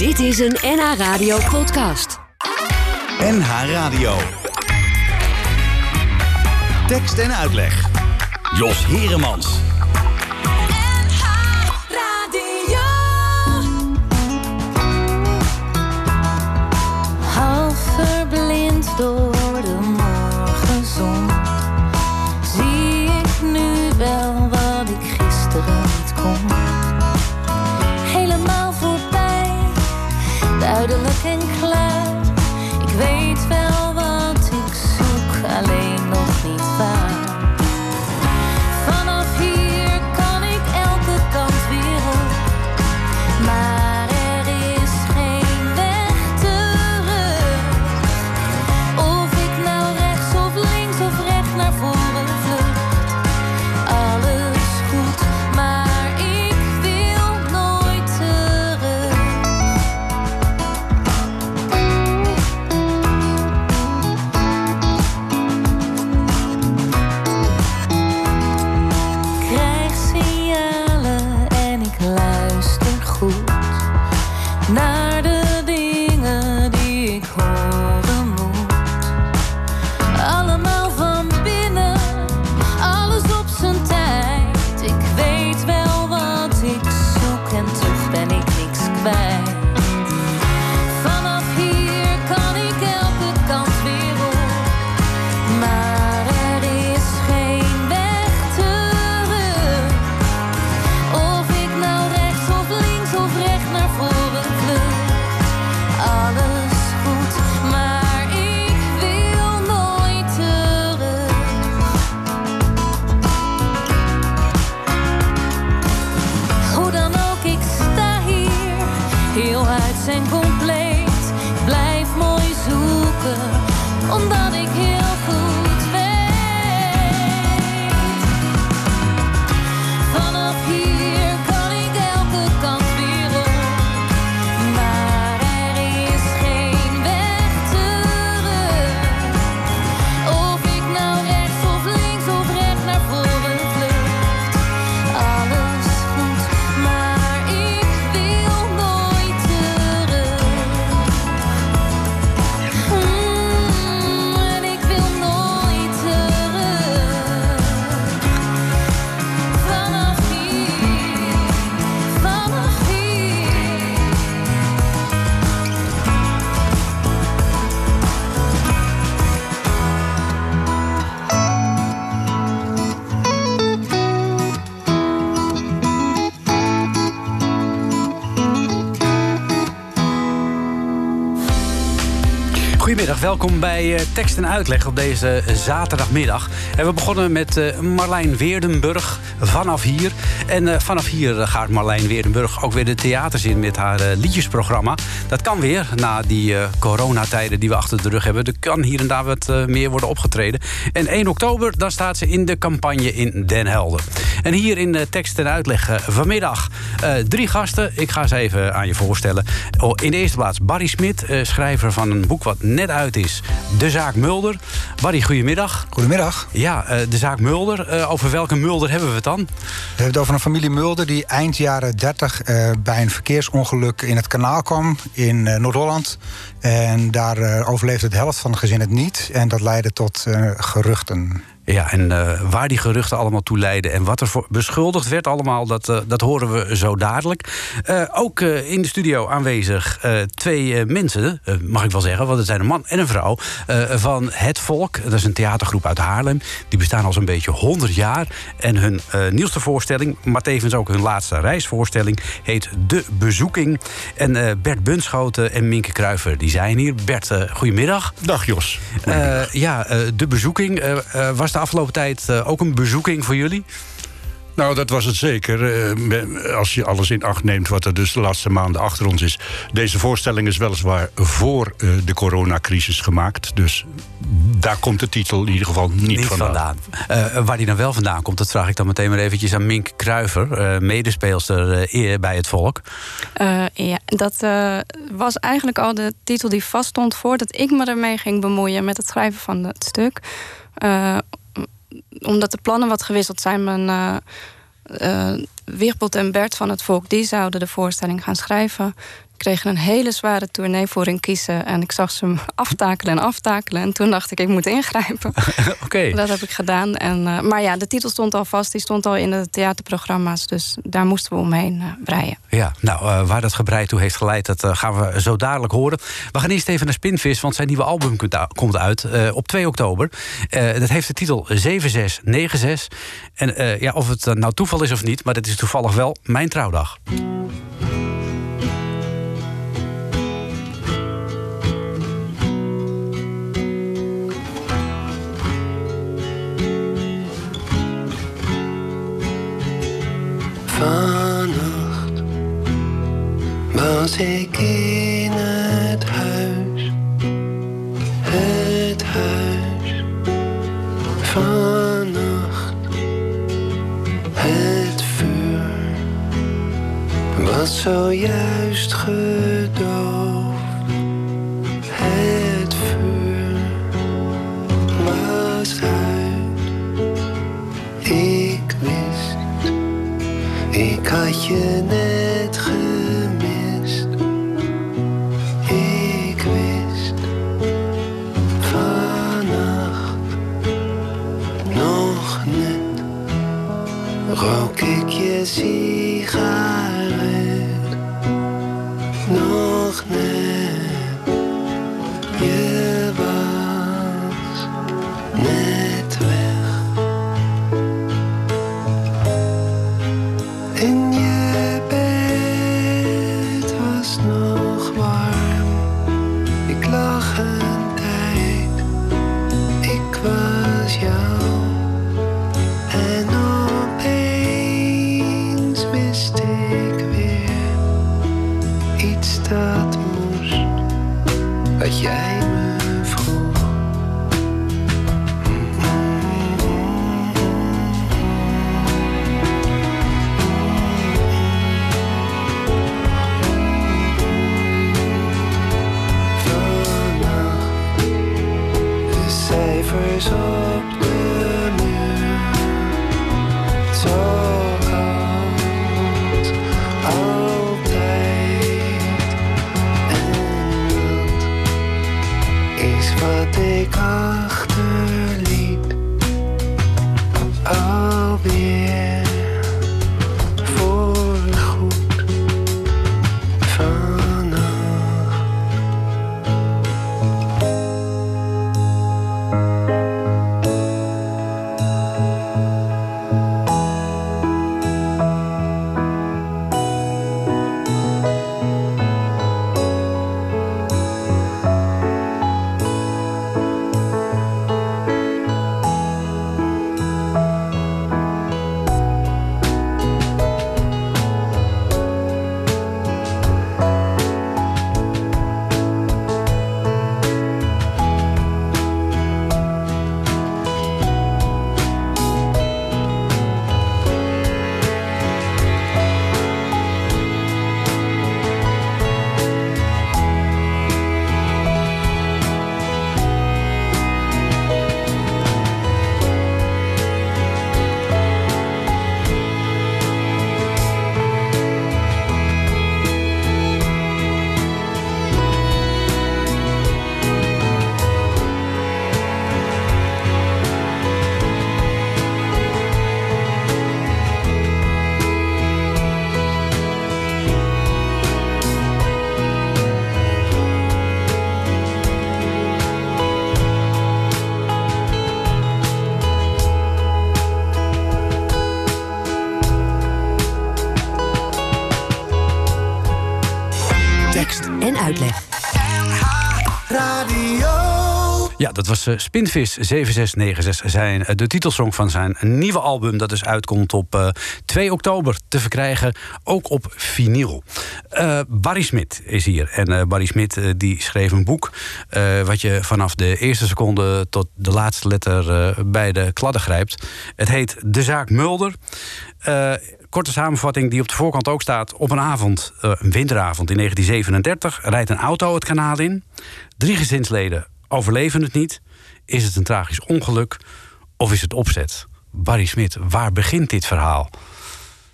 Dit is een NH Radio podcast. NH Radio. Tekst en uitleg. Jos Heremans. Half verblind door duidelijk en welkom bij eh, Tekst en Uitleg op deze zaterdagmiddag. En we begonnen met eh, Marlijn Weerdenburg vanaf hier. En eh, vanaf hier eh, gaat Marlijn Weerdenburg ook weer de theaters in met haar eh, liedjesprogramma. Dat kan weer na die eh, coronatijden die we achter de rug hebben. Er kan hier en daar wat eh, meer worden opgetreden. En 1 oktober dan staat ze in de campagne in Den Helder. En hier in eh, Tekst en Uitleg eh, vanmiddag eh, drie gasten. Ik ga ze even aan je voorstellen. Oh, in de eerste plaats Barry Smit, eh, schrijver van een boek wat net uit is. De zaak Mulder. Barry, goedemiddag. Goedemiddag. Ja, de zaak Mulder. Over welke Mulder hebben we het dan? We hebben het over een familie Mulder die eind jaren 30 eh, bij een verkeersongeluk in het kanaal kwam in Noord-Holland. En daar overleefde de helft van het gezin het niet. En dat leidde tot geruchten. Ja, en eh, waar die geruchten allemaal toe leiden en wat er voor beschuldigd werd allemaal, dat, eh, dat horen we zo dadelijk. Eh, ook in de studio aanwezig twee mensen, mag ik wel zeggen, want het zijn een man en een vrouw, van Het Volk. Dat is een theatergroep uit Haarlem. Die bestaan al zo'n beetje 100 jaar. En hun nieuwste voorstelling, maar tevens ook hun laatste reisvoorstelling, heet De Bezoeking. En Bert Bunschoten en Minke Kruiver, die zijn hier. Bert, goedemiddag. Dag Jos. Ja, de bezoeking. was de afgelopen tijd eh, ook een bezoeking voor jullie? Nou, dat was het zeker. eh, Als je alles in acht neemt wat er dus de laatste maanden achter ons is. Deze voorstelling is weliswaar voor eh, de coronacrisis gemaakt. Dus daar komt de titel in ieder geval niet, vandaan. Eh, waar die dan wel vandaan komt, dat vraag ik dan meteen maar eventjes aan Mink Kruiver, eh, medespeelster eh, eer bij het volk. Eh, ja, dat eh, was eigenlijk al de titel die vaststond voordat ik me ermee ging bemoeien met het schrijven van het stuk. Omdat de plannen wat gewisseld zijn, mijn Wichtbold en Bert van het Volk, die zouden de voorstelling gaan schrijven. Kreeg een hele zware tournee voor in kiezen. En ik zag ze hem aftakelen en aftakelen. En toen dacht ik, ik moet ingrijpen. Oké. Dat heb ik gedaan. En, eh, maar ja, de titel stond al vast. Die stond al in de theaterprogramma's. Dus daar moesten we omheen eh, breien. Ja, nou, eh, waar dat gebreid toe heeft geleid, dat gaan we zo dadelijk horen. We gaan eerst even naar Spinvis, want zijn nieuwe album komt uit eh, op 2 oktober. Eh, dat heeft de titel 7696. En eh, ja, of het nou toeval is of niet, maar dat is toevallig wel mijn trouwdag. Vannacht was ik in het huis, het huis. Vannacht het vuur was zojuist gedoofd. Had je net gemist. Ik wist vannacht nog net. Rook ik je sigaret. Dat was eh, Spinvis 7696, zijn, eh, de titelsong van zijn nieuwe album... dat dus uitkomt op eh, 2 oktober te verkrijgen, ook op vinyl. Eh, Barry Smit is hier. En eh, Barry Smit eh, die schreef een boek... eh, wat je vanaf de eerste seconde tot de laatste letter eh, bij de kladden grijpt. Het heet De Zaak Mulder. Eh, korte samenvatting die op de voorkant ook staat. Op een avond, eh, een winteravond in 1937, rijdt een auto het kanaal in. Drie gezinsleden overleven het niet. Is het een tragisch ongeluk of is het opzet? Barry Smit, waar begint dit verhaal?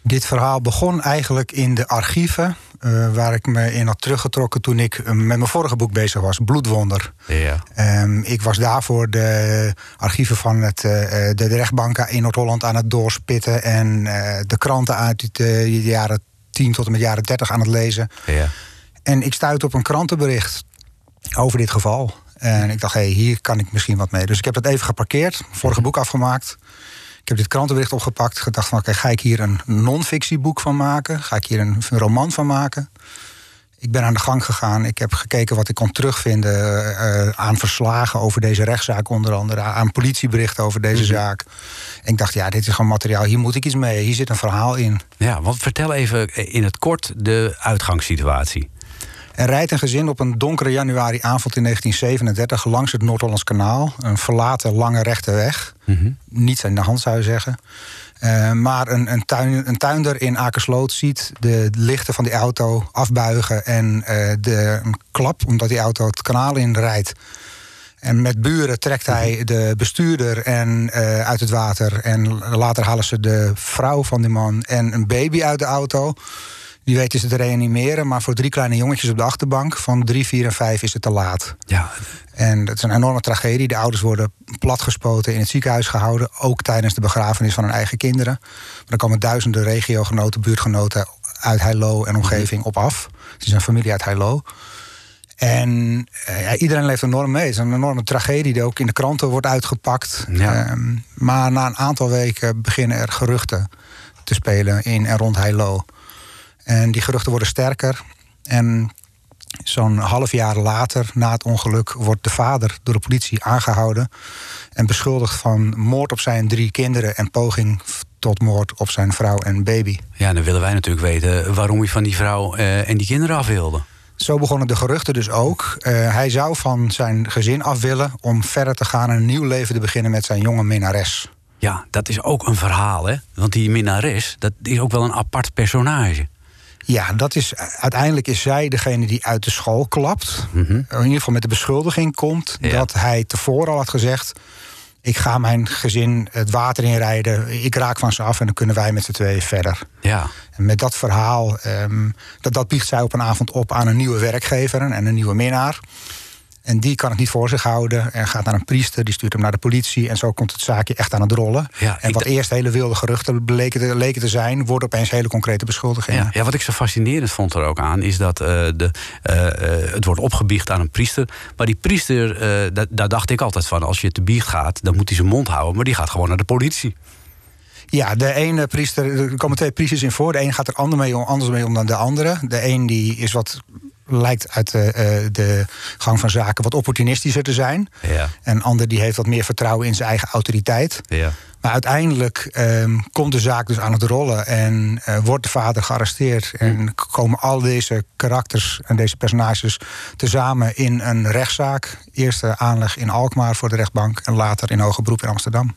Dit verhaal begon eigenlijk in de archieven eh, waar ik me in had teruggetrokken toen ik eh, met mijn vorige boek bezig was, Bloedwonder. Ja. Ehm, ik was daarvoor de archieven van het, eh, de, de rechtbanken in Noord-Holland aan het doorspitten en de kranten uit de jaren 10 tot en met jaren 30 aan het lezen. Ja. En ik stuitte op een krantenbericht over dit geval. En ik dacht, hé, hey, hier kan ik misschien wat mee. Dus ik heb dat even geparkeerd, vorige boek afgemaakt. Ik heb dit krantenbericht opgepakt. Gedacht van, oké, ga ik hier een non-fictieboek van maken? Ga ik hier een, een roman van maken? Ik ben aan de gang gegaan. Ik heb gekeken wat ik kon terugvinden eh, aan verslagen over deze rechtszaak, onder andere aan politieberichten over deze zaak. En ik dacht, ja, dit is gewoon materiaal. Hier moet ik iets mee. Hier zit een verhaal in. ja, want vertel even in het kort de uitgangssituatie. Er rijdt een gezin op een donkere januariavond in 1937 langs het Noord-Hollands kanaal. Een verlaten lange rechte weg. Niets aan de hand zou je zeggen. Eh, maar een, een, tuin, een tuinder in Akersloot ziet de lichten van die auto afbuigen en eh, de, een klap, omdat die auto het kanaal in rijdt. En met buren trekt hij de bestuurder en, eh, uit het water. En later halen ze de vrouw van die man en een baby uit de auto. Die weten ze te reanimeren, maar voor drie kleine jongetjes op de achterbank van drie, vier en vijf is het te laat. Ja, En dat is een enorme tragedie. De ouders worden platgespoten in het ziekenhuis gehouden, ook tijdens de begrafenis van hun eigen kinderen. Maar er komen duizenden regiogenoten, buurtgenoten uit Heilo en omgeving op af. Het is een familie uit Heilo. En eh, ja, iedereen leeft enorm mee. Het is een enorme tragedie die ook in de kranten wordt uitgepakt. Ja. Ehm, maar na een aantal weken beginnen er geruchten te spelen in en rond Heilo. En die geruchten worden sterker. En zo'n half jaar later, na het ongeluk, wordt de vader door de politie aangehouden. En beschuldigd van moord op zijn drie kinderen en poging tot moord op zijn vrouw en baby. ja, dan willen wij natuurlijk weten waarom hij van die vrouw eh, en die kinderen af wilde. Zo begonnen de geruchten dus ook. Eh, hij zou van zijn gezin af willen om verder te gaan en een nieuw leven te beginnen met zijn jonge minnares. Ja, dat is ook een verhaal, hè? Want die minnares, dat is ook wel een apart personage. Ja, dat is, uiteindelijk is zij degene die uit de school klapt. In ieder geval met de beschuldiging komt Ja. dat hij tevoren al had gezegd... ik ga mijn gezin het water inrijden, ik raak van ze af... en dan kunnen wij met z'n tweeën verder. Ja, En met dat verhaal, ehm, dat, dat biegt zij op een avond op aan een nieuwe werkgever en een nieuwe minnaar. En die kan het niet voor zich houden en gaat naar een priester, die stuurt hem naar de politie. En zo komt het zaakje echt aan het rollen. Ja, en wat eerst hele wilde geruchten bleken te, leken te zijn, worden opeens hele concrete beschuldigingen. ja, ja, wat ik zo fascinerend vond er ook aan, is dat eh, de, eh, eh, het wordt opgebiecht aan een priester. Maar die priester, da- daar dacht ik altijd van, als je te biecht gaat, dan moet hij zijn mond houden. Maar die gaat gewoon naar de politie. Ja, de ene priester, er komen twee priesters in voor. De een gaat er ander mee om, anders mee om dan de andere. De een die is wat lijkt uit de, eh, de gang van zaken wat opportunistischer te zijn. Ja, En ander die heeft wat meer vertrouwen in zijn eigen autoriteit. ja. Maar uiteindelijk ehm, komt de zaak dus aan het rollen en eh, wordt de vader gearresteerd. En k- komen al deze karakters en deze personages tezamen in een rechtszaak. Eerste aanleg in Alkmaar voor de rechtbank en later in hoger beroep in Amsterdam.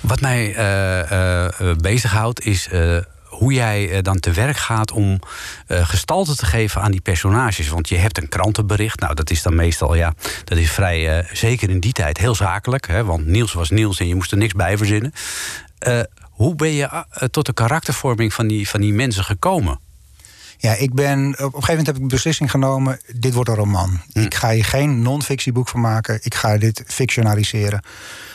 Wat mij eh, eh, eh, bezighoudt is eh, hoe jij eh, dan te werk gaat om eh, gestalte te geven aan die personages. Want je hebt een krantenbericht. Nou, dat is dan meestal, ja, dat is vrij, eh, zeker in die tijd, heel zakelijk. Hè, want Niels was Niels en je moest er niks bij verzinnen. Hoe ben je tot de karaktervorming van die, van die mensen gekomen? Ja, ik ben, op een gegeven moment heb ik de beslissing genomen: dit wordt een roman. Ik ga hier geen non-fictieboek van maken, ik ga dit fictionaliseren.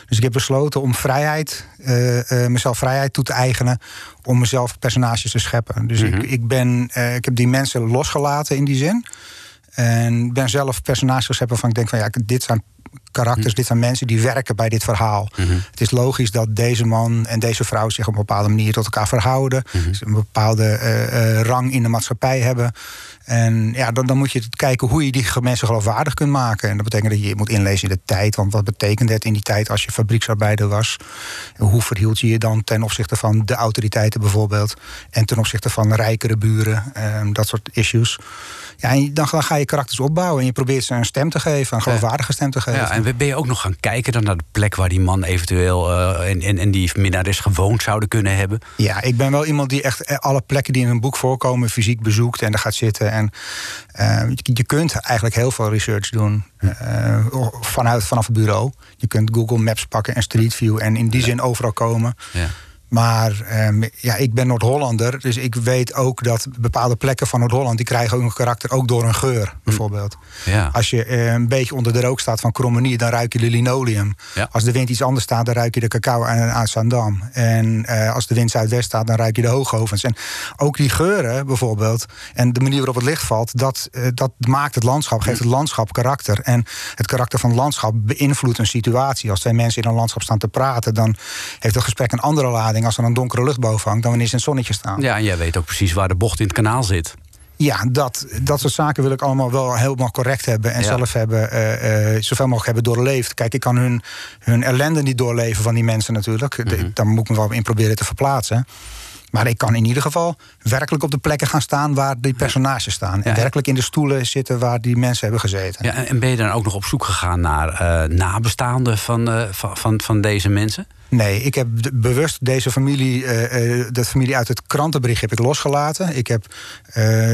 Dus ik heb besloten om vrijheid, eh, eh, mezelf vrijheid toe te eigenen. om mezelf personages te scheppen. Dus ik, ik, ben, eh, ik heb die mensen losgelaten in die zin. En ben zelf personages gescheppen van ik denk van ja, dit zijn karakters, dit zijn mensen die werken bij dit verhaal. Het is logisch dat deze man en deze vrouw zich op een bepaalde manier tot elkaar verhouden. Ze een bepaalde eh, eh, rang in de maatschappij hebben. En ja, dan, dan moet je kijken hoe je die mensen geloofwaardig kunt maken. En dat betekent dat je moet inlezen in de tijd. Want wat betekent het in die tijd als je fabrieksarbeider was? Hoe verhield je je dan ten opzichte van de autoriteiten bijvoorbeeld? En ten opzichte van rijkere buren? eh, dat soort issues. Ja, en dan, dan ga je karakters opbouwen en je probeert ze een stem te geven, een geloofwaardige stem te geven. Ja, en ben je ook nog gaan kijken dan naar de plek waar die man eventueel eh, en, en, en die minnares gewoond zouden kunnen hebben? Ja, ik ben wel iemand die echt alle plekken die in een boek voorkomen fysiek bezoekt en daar gaat zitten. En eh, je, je kunt eigenlijk heel veel research doen eh, vanuit, vanaf het bureau. Je kunt Google Maps pakken en Street View en in die zin overal komen. Ja. Maar ehm, ja, ik ben Noord-Hollander, dus ik weet ook dat bepaalde plekken van Noord-Holland... die krijgen ook een karakter, ook door een geur, bijvoorbeeld. Ja. Als je eh, een beetje onder de rook staat van Krommenie... dan ruik je de linoleum. Ja. Als de wind iets anders staat, dan ruik je de cacao aan, aan Zandam. En eh, als de wind zuidwest staat, dan ruik je de hoogovens. En ook die geuren bijvoorbeeld, en de manier waarop het licht valt... dat, eh, dat maakt het landschap, geeft het landschap karakter. En het karakter van het landschap beïnvloedt een situatie. Als twee mensen in een landschap staan te praten... dan heeft het gesprek een andere lading als er een donkere lucht boven hangt... dan wanneer ze in het zonnetje staan. Ja, en jij weet ook precies waar de bocht in het kanaal zit. Ja, dat, dat soort zaken wil ik allemaal wel helemaal correct hebben. En Ja. zelf hebben, eh, eh, zoveel mogelijk hebben doorleefd. Kijk, ik kan hun, hun ellende niet doorleven van die mensen natuurlijk. Mhm. De- Daar moet ik me wel in proberen te verplaatsen. Maar ik kan in ieder geval werkelijk op de plekken gaan staan waar die personages staan. En Ja. werkelijk in de stoelen zitten waar die mensen hebben gezeten. Ja, en- en ben je dan ook nog op zoek gegaan naar eh, nabestaanden van, van, van, van deze mensen? Nee, ik heb bewust deze familie, eh, de familie uit het krantenbericht heb ik losgelaten. Ik heb eh,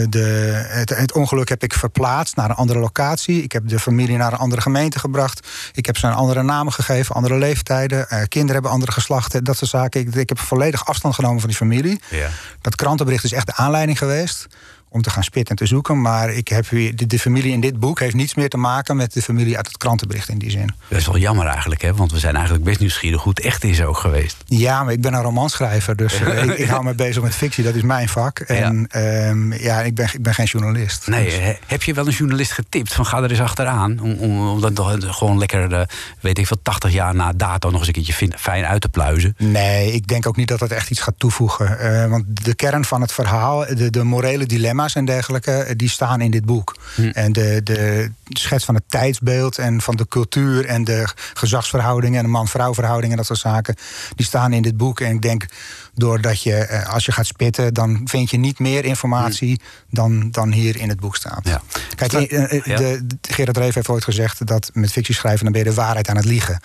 de, het, het ongeluk heb ik verplaatst naar een andere locatie. Ik heb de familie naar een andere gemeente gebracht. Ik heb ze een andere namen gegeven, andere leeftijden. Kinderen hebben andere geslachten, dat soort zaken. Ik, ik heb volledig afstand genomen van die familie. Ja. Dat krantenbericht is echt de aanleiding geweest om te gaan spitten en te zoeken. Maar ik heb weer, de, de familie in dit boek heeft niets meer te maken met de familie uit het krantenbericht in die zin. Dat is wel jammer eigenlijk, hè? want we zijn eigenlijk best nieuwsgierig hoe het echt is ook geweest. Ja, maar ik ben een romanschrijver, dus eh, ik, ik hou me bezig met fictie, dat is mijn vak. En ja, ja ik, ben, ik ben geen journalist. Nee, Dus- he- heb je wel een journalist getipt van ga er eens achteraan? Om, om, om dat toch gewoon lekker, eh, weet ik veel, 80 jaar na dato nog eens een keertje fijn uit te pluizen. Nee, ik denk ook niet dat het echt iets gaat toevoegen. Eh, want de kern van het verhaal, de, de morele dilemma's en dergelijke, eh, die staan in dit boek. En de, de schets van het tijdsbeeld en van de cultuur en de gezagsverhoudingen en de man-vrouw verhoudingen, dat soort zaken, die staan in dit boek. En ik denk doordat je, eh, als je gaat spitten, dan vind je niet meer informatie dan, dan hier in het boek staat. Ja. Kijk, eh, de, de- Gerard Reef heeft ooit gezegd dat met fictie schrijven dan ben je de waarheid aan het liegen.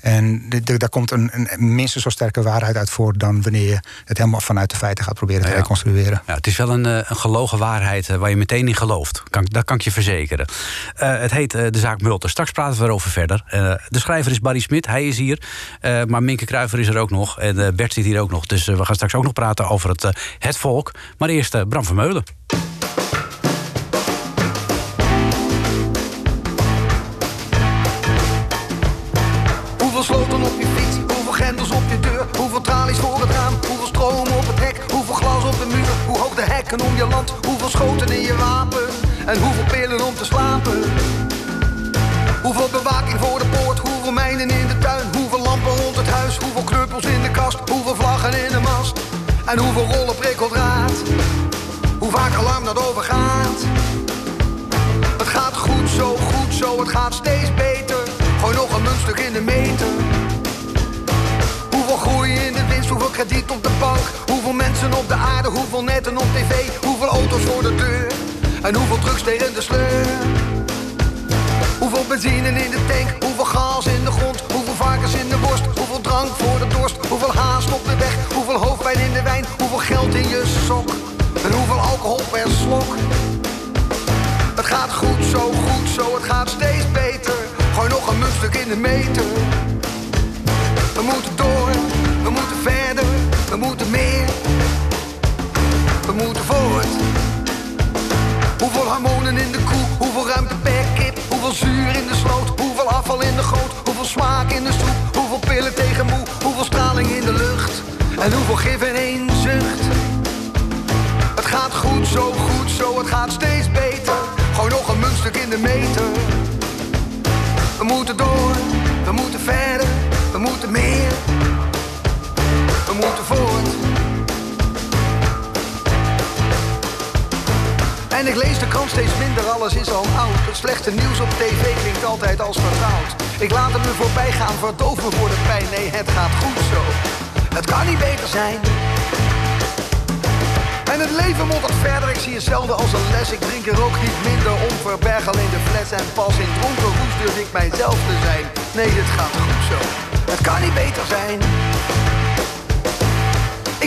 En de- de- daar komt een, een minstens zo sterke waarheid uit voort dan wanneer je het helemaal vanuit de feiten gaat proberen te Ja. reconstrueren. Ja, het is wel een, eh, een gelogen waarheid eh, waar je meteen in gelooft. Kan, dat kan ik je verzekeren. Eh, het heet De Zaak Mulder. Straks praten we erover verder. De schrijver is Barry Smit, hij is hier. Maar Minke Kruiver is er ook nog. En Bert zit hier ook nog. Dus we gaan straks ook nog praten over het, het volk. Maar eerst Bram Vermeulen. Hoeveel en hoeveel rollen prikkeldraad. Hoe vaak alarm dat overgaat. Het gaat goed zo, goed zo, het gaat steeds beter. Gooi nog een muntstuk in de meter. Hoeveel groei in de winst, hoeveel krediet op de bank. Hoeveel mensen op de aarde, hoeveel netten op tv. Hoeveel auto's voor de deur en hoeveel drugs tegen de sleur. Hoeveel benzine in de tank, hoeveel gas in de grond. Hoeveel varkens in de borst, alcohol per slok. Het gaat goed zo, goed zo, het gaat steeds beter. Gooi nog een muntstuk in de meter. We moeten door, zo, goed zo, het gaat steeds beter. Gooi nog een muntstuk in de meter. We moeten door, we moeten verder, we moeten meer. We moeten voort. En ik lees de krant steeds minder, alles is al oud. Het slechte nieuws op tv klinkt altijd als vertrouwd. Ik laat het me voorbij gaan, verdoof me voor de pijn. Nee, het gaat goed zo. Het kan niet beter zijn. En het leven moddert verder, ik zie het zelden als een les. Ik drink er ook niet minder om, verberg alleen de fles. En pas in dronken roes durf ik mijzelf te zijn. Nee, het gaat goed zo. Het kan niet beter zijn.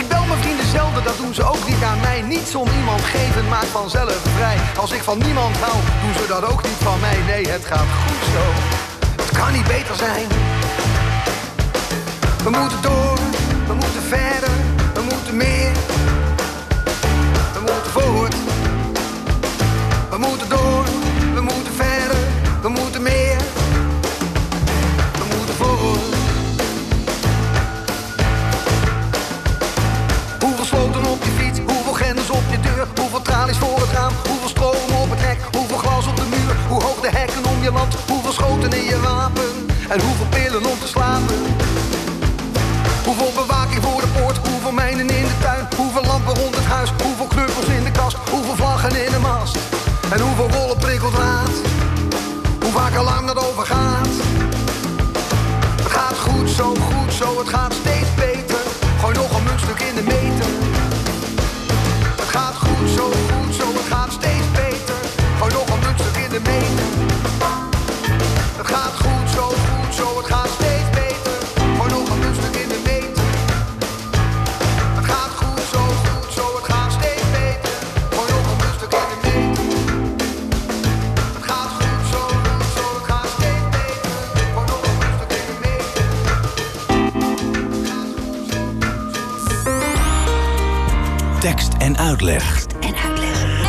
Ik bel mijn vrienden zelden, dat doen ze ook niet aan mij. Niets om iemand geven maakt vanzelf vrij. Als ik van niemand hou, doen ze dat ook niet van mij. Nee, het gaat goed zo. Het kan niet beter zijn. We moeten door, En hoeveel pillen om te slapen? Hoeveel bewaking voor de poort? Hoeveel mijnen in de tuin? Hoeveel lampen rond het huis? Hoeveel knuppels in de kast? Hoeveel vlaggen in de mast? En hoeveel rollen prikkeldraad? Hoe vaak alarm dat overgaat? Het gaat goed, zo goed, zo, het gaat steeds Tekst en uitleg.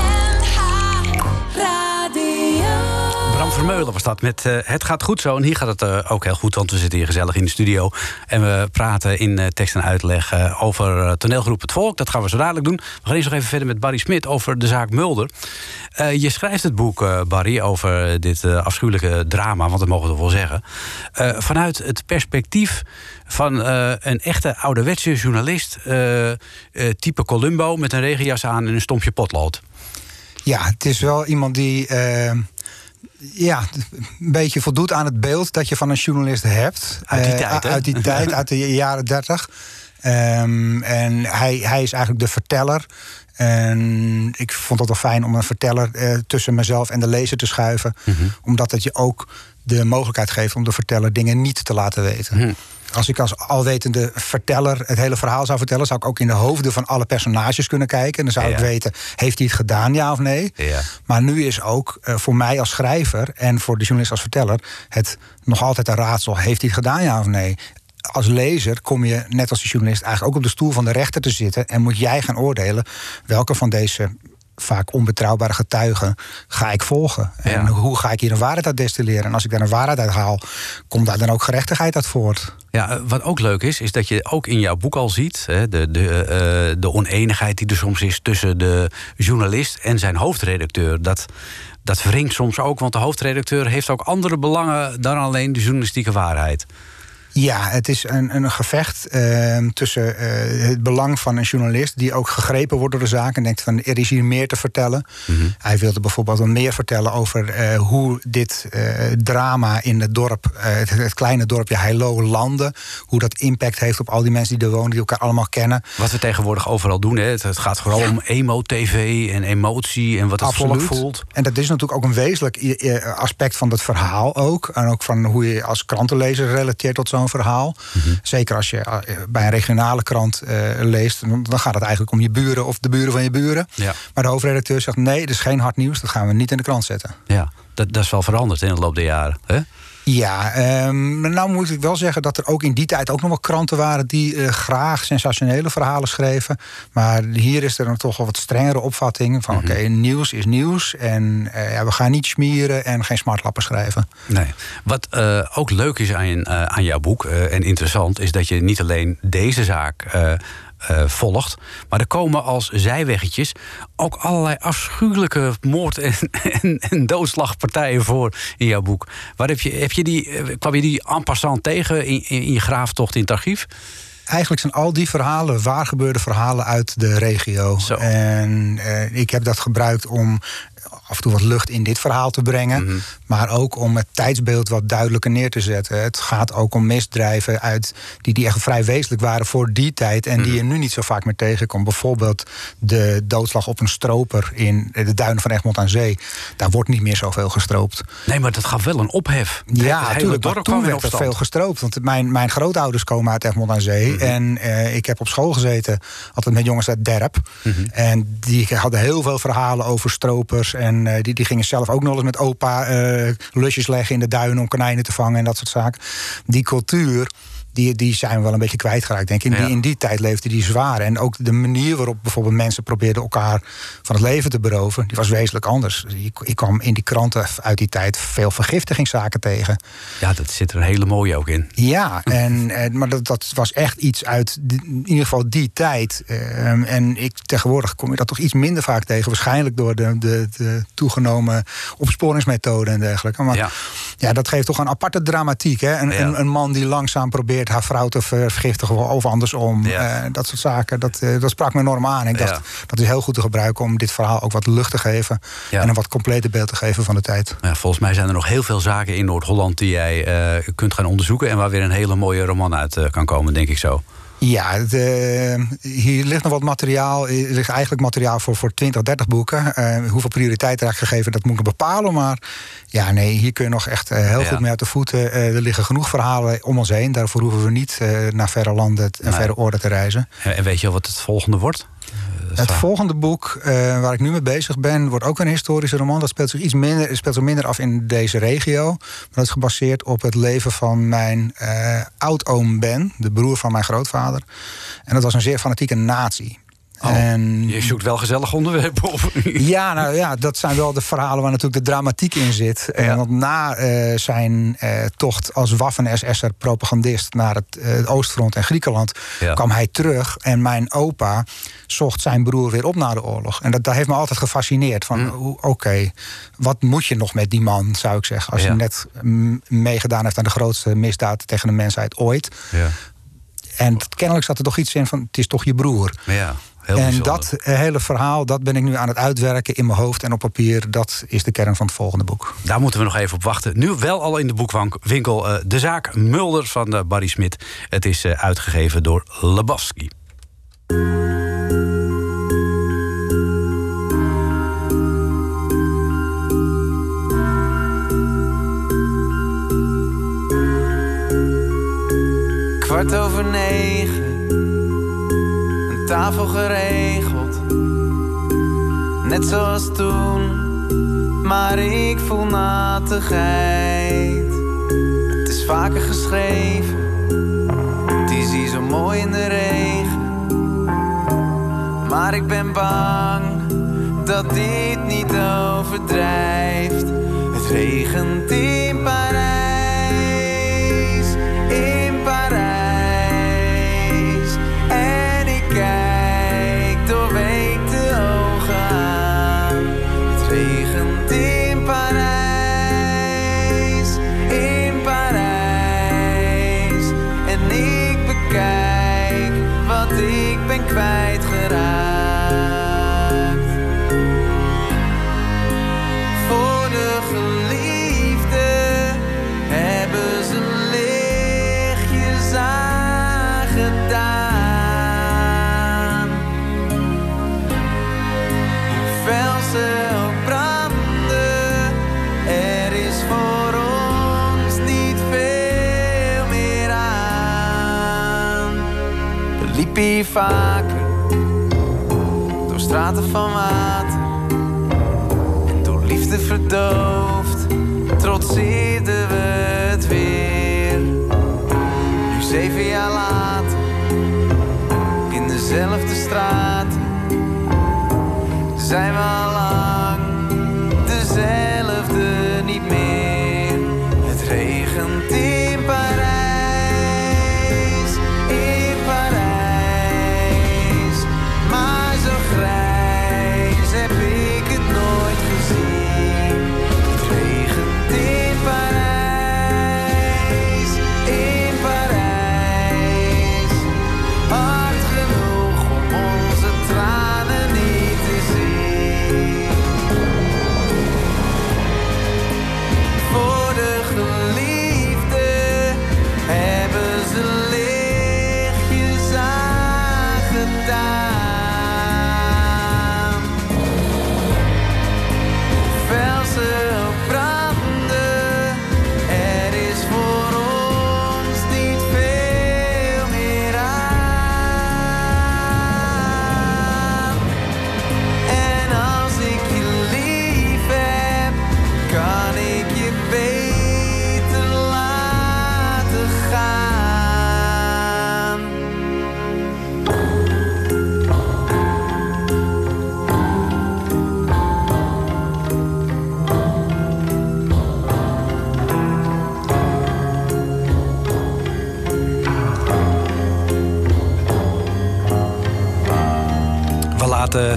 Bram Vermeulen was dat met eh, Het gaat goed zo. En hier gaat het eh, ook heel goed, want we zitten hier gezellig in de studio. En we praten in eh, tekst en uitleg over toneelgroep Het Volk. Dat gaan we zo dadelijk doen. We gaan eerst nog even verder met Barry Smit over de zaak Mulder. Eh, je schrijft het boek, eh, Barry, over dit eh, afschuwelijke drama, want dat mogen we wel zeggen. eh, vanuit het perspectief van eh, een echte ouderwetse journalist, eh, eh, type Columbo, met een regenjas aan en een stompje potlood. Ja, het is wel iemand die ja, een beetje voldoet aan het beeld dat je van een journalist hebt. Uit die tijd? Uit die tijd, uit de jaren dertig. Ehm, en hij, hij is eigenlijk de verteller. En ik vond het wel fijn om een verteller eh, tussen mezelf en de lezer te schuiven. Omdat het je ook de mogelijkheid geeft om de verteller dingen niet te laten weten. Als ik als alwetende verteller het hele verhaal zou vertellen, zou ik ook in de hoofden van alle personages kunnen kijken. En dan zou Ja. ik weten, heeft hij het gedaan, ja of nee? Ja. Maar nu is ook eh, voor mij als schrijver en voor de journalist als verteller het nog altijd een raadsel: heeft hij het gedaan, ja of nee? Als lezer kom je, net als de journalist, eigenlijk ook op de stoel van de rechter te zitten en moet jij gaan oordelen welke van deze vaak onbetrouwbare getuigen ga ik volgen. En Ja. hoe ga ik hier een waarheid uit destilleren? En als ik daar een waarheid uit haal, komt daar dan ook gerechtigheid uit voort? Ja, eh, wat ook leuk is, is dat je ook in jouw boek al ziet... Hè, de, de, eh, de oneenigheid die er soms is tussen de journalist en zijn hoofdredacteur. Dat, dat wringt soms ook, want de hoofdredacteur heeft ook andere belangen... dan alleen de journalistieke waarheid. Ja, het is een, een gevecht eh, tussen eh, het belang van een journalist... die ook gegrepen wordt door de zaak en denkt van er is hier meer te vertellen. Hij wilde bijvoorbeeld wat meer vertellen over eh, hoe dit eh, drama in het dorp... het, het kleine dorpje Heilo landde. Hoe dat impact heeft op al die mensen die er wonen, die elkaar allemaal kennen. Wat we tegenwoordig overal doen, hè. Het, het gaat vooral om emo-tv en emotie... en wat het volk voelt. En dat is natuurlijk ook een wezenlijk aspect van het verhaal ook. En ook van hoe je als krantenlezer relateert tot zo'n verhaal. Mhm. Zeker als je eh, bij een regionale krant eh, leest... dan dan gaat het eigenlijk om je buren of de buren van je buren. Ja. Maar de hoofdredacteur zegt nee, dat is geen hard nieuws. Dat gaan we niet in de krant zetten. Ja, dat, dat is wel veranderd in de loop der jaren. Hè? Ja, ehm, nou moet ik wel zeggen dat er ook in die tijd ook nog wel kranten waren die eh, graag sensationele verhalen schreven. Maar hier is er dan toch wel wat strengere opvatting van oké, nieuws is nieuws. En eh, ja, we gaan niet smieren en geen smartlappen schrijven. Nee. Wat eh, ook leuk is aan, aan jouw boek en interessant, is dat je niet alleen deze zaak eh, volgt, maar er komen als zijweggetjes ook allerlei afschuwelijke moord- en, en, en doodslagpartijen voor in jouw boek. Waar heb je, heb je die, eh, kwam je die en passant tegen in, in, in je graaftocht in het archief? Eigenlijk zijn al die verhalen waar gebeurde verhalen uit de regio. Zo. En eh, ik heb dat gebruikt om af en toe wat lucht in dit verhaal te brengen. Mhm. Maar ook om het tijdsbeeld wat duidelijker neer te zetten. Het gaat ook om misdrijven uit, die, die echt vrij wezenlijk waren voor die tijd. En Mhm. die je nu niet zo vaak meer tegenkomt. Bijvoorbeeld de doodslag op een stroper in de duinen van Egmond aan Zee. Daar wordt niet meer zoveel gestroopt. Nee, maar dat gaf wel een ophef. Ja, natuurlijk. toen werd er veel gestroopt. Want mijn, mijn grootouders komen uit Egmond aan Zee. Mhm. En eh, ik heb op school gezeten, altijd met jongens uit Derp. Mhm. En die hadden heel veel verhalen over stropers. En eh, die, die gingen zelf ook nog eens met opa eh, lusjes leggen in de duinen om konijnen te vangen en dat soort zaken. Die cultuur. Die, die zijn we wel een beetje kwijtgeraakt, denk ik. In, Ja. die, in die tijd leefde die zwaar. En ook de manier waarop bijvoorbeeld mensen probeerden elkaar van het leven te beroven, die was wezenlijk anders. Ik, ik kwam in die kranten uit die tijd veel vergiftigingszaken tegen. Ja, dat zit er een hele mooie ook in. Ja, en, maar dat, dat was echt iets uit die- in ieder geval die tijd. Ehm, en ik, tegenwoordig kom je dat toch iets minder vaak tegen. Waarschijnlijk door de, de, de toegenomen opsporingsmethoden en dergelijke. Maar Ja. ja. Ja, dat geeft toch een aparte dramatiek. Hè? Een, Ja. een, een man die langzaam probeert haar vrouw te ver- vergiftigen of andersom. Ja. Eh, dat soort zaken, dat, eh, dat sprak me enorm aan. Ik dacht, Ja. dat is heel goed te gebruiken om dit verhaal ook wat lucht te geven. Ja. En een wat completer beeld te geven van de tijd. Ja, volgens mij zijn er nog heel veel zaken in Noord-Holland die jij eh, kunt gaan onderzoeken. En waar weer een hele mooie roman uit kan komen, denk ik zo. Ja, hier ligt nog wat materiaal. Er ligt eigenlijk materiaal voor, voor 20, 30 boeken. Eh, hoeveel prioriteit er eigenlijk gegeven, dat moet ik bepalen. Maar ja, nee, hier kun je nog echt eh, heel Ja. goed mee uit de voeten. Eh, er liggen genoeg verhalen om ons heen. Daarvoor hoeven we niet naar verre landen en Nee. verre oorden te reizen. En weet je al wat het volgende wordt? Eh, Het volgende boek eh, waar ik nu mee bezig ben, wordt ook een historische roman. Dat speelt zich iets minder, speelt zich minder af in deze regio. Maar dat is gebaseerd op het leven van mijn eh oud-oom Ben, de broer van mijn grootvader. En dat was een zeer fanatieke nazi. Oh, en Je zoekt wel gezellig onderwerpen op. ja, nou ja, dat zijn wel de verhalen waar natuurlijk de dramatiek in zit. Ja. want na eh, zijn eh, tocht als Waffen-SS'er propagandist naar het, eh, het Oostfront en Griekenland Ja. kwam hij terug. En mijn opa zocht zijn broer weer op na de oorlog. En dat, dat heeft me altijd gefascineerd. Van, Mm. oké, wat moet je nog met die man, zou ik zeggen. Als Ja. hij net mm, meegedaan heeft aan de grootste misdaad tegen de mensheid ooit. Ja, En kennelijk zat er toch iets in van, het is toch je broer. ja heel En bijzonder. dat eh, hele verhaal, dat ben ik nu aan het uitwerken in mijn hoofd en op papier. Dat is de kern van het volgende boek. Daar moeten we nog even op wachten. Nu wel al in de boekwinkel eh, De Zaak Mulder van eh, Barry Smit. Het is eh, uitgegeven door Lebowski. Kwart over negen, tafel geregeld. Net zoals toen, maar ik voel natigheid. Het is vaker geschreven, het is hier zo mooi in de regen. Maar ik ben bang dat dit niet overdrijft. Het regent in Parijs, door straten van water. En door liefde verdoofd, trotseerden we het weer. Nu zeven jaar later, in dezelfde straat, zijn we al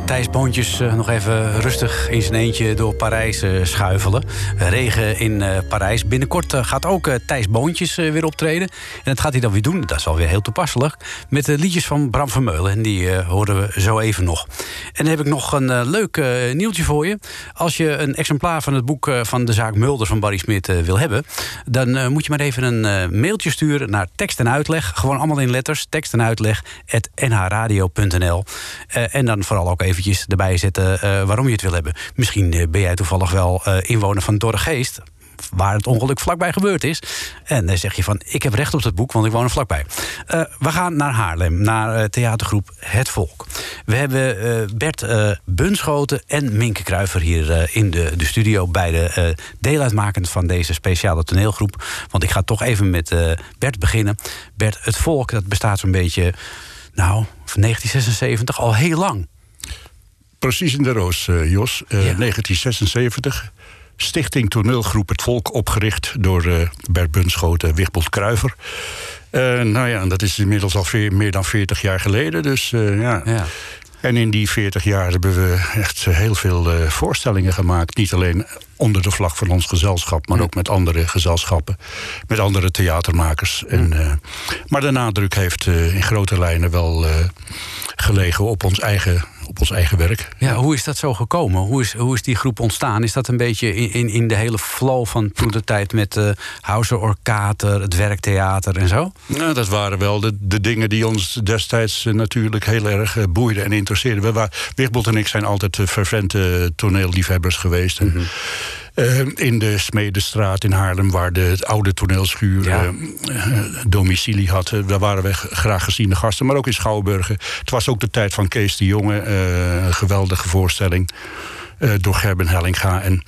Thijs Boontjes eh, nog even rustig in zijn eentje door Parijs eh, schuifelen. Eh, regen in eh, Parijs. Binnenkort gaat ook Thijs Boontjes weer optreden. En dat gaat hij dan weer doen, dat is alweer heel toepasselijk... met de liedjes van Bram Vermeulen. En die horen we zo even nog. En dan heb ik nog een leuk nieuwtje voor je. Als je een exemplaar van het boek van de zaak Mulders van Barry Smit wil hebben... dan moet je maar even een mailtje sturen naar tekst en uitleg. Gewoon allemaal in letters. Tekst en uitleg at nhradio.nl. En dan vooral ook eventjes erbij zetten eh, waarom je het wil hebben. Misschien eh, ben jij toevallig wel eh, inwoner van Dorregeest waar het ongeluk vlakbij gebeurd is. En dan zeg je van, ik heb recht op dat boek, want ik woon er vlakbij. We gaan naar Haarlem, naar theatergroep Het Volk. We hebben Bert Bunschoten en Minke Kruiver hier in de, de studio... beide deel uitmakend van deze speciale toneelgroep. Want ik ga toch even met Bert beginnen. Bert, Het Volk, dat bestaat zo'n beetje... nou, van 1976, al heel lang. Precies in de roos, eh, Jos. Eh, 1976. Stichting Toneelgroep Het Volk, opgericht door eh, Bert en Wigbold Kruiver. Eh, nou ja, dat is inmiddels al meer dan 40 jaar geleden. Dus eh, ja. En in die 40 jaar hebben we echt eh, heel veel eh, voorstellingen gemaakt. Niet alleen onder de vlag van ons gezelschap, maar ook met andere gezelschappen. Met andere theatermakers. En, eh, maar de nadruk heeft eh, in grote lijnen wel eh, gelegen op ons eigen, op ons eigen werk. Ja, hoe is dat zo gekomen? Hoe is, hoe is die groep ontstaan? Is dat een beetje in, in, in de hele flow van toen de tijd met uh, Hauser Orkater, het werktheater en zo? Nou, dat waren wel de, de dingen die ons destijds natuurlijk heel erg boeiden en interesseerden. We waren, Wigbold en ik zijn altijd fervente toneelliefhebbers geweest. En, eh, in de Smedestraat in Haarlem, waar de oude toneelschuur eh, eh, domicilie had. eh, daar waren we graag geziene gasten, maar ook in Schouwburgen. Het was ook de tijd van Kees de Jonge, eh, een geweldige voorstelling. Eh, door Gerben Hellinga. En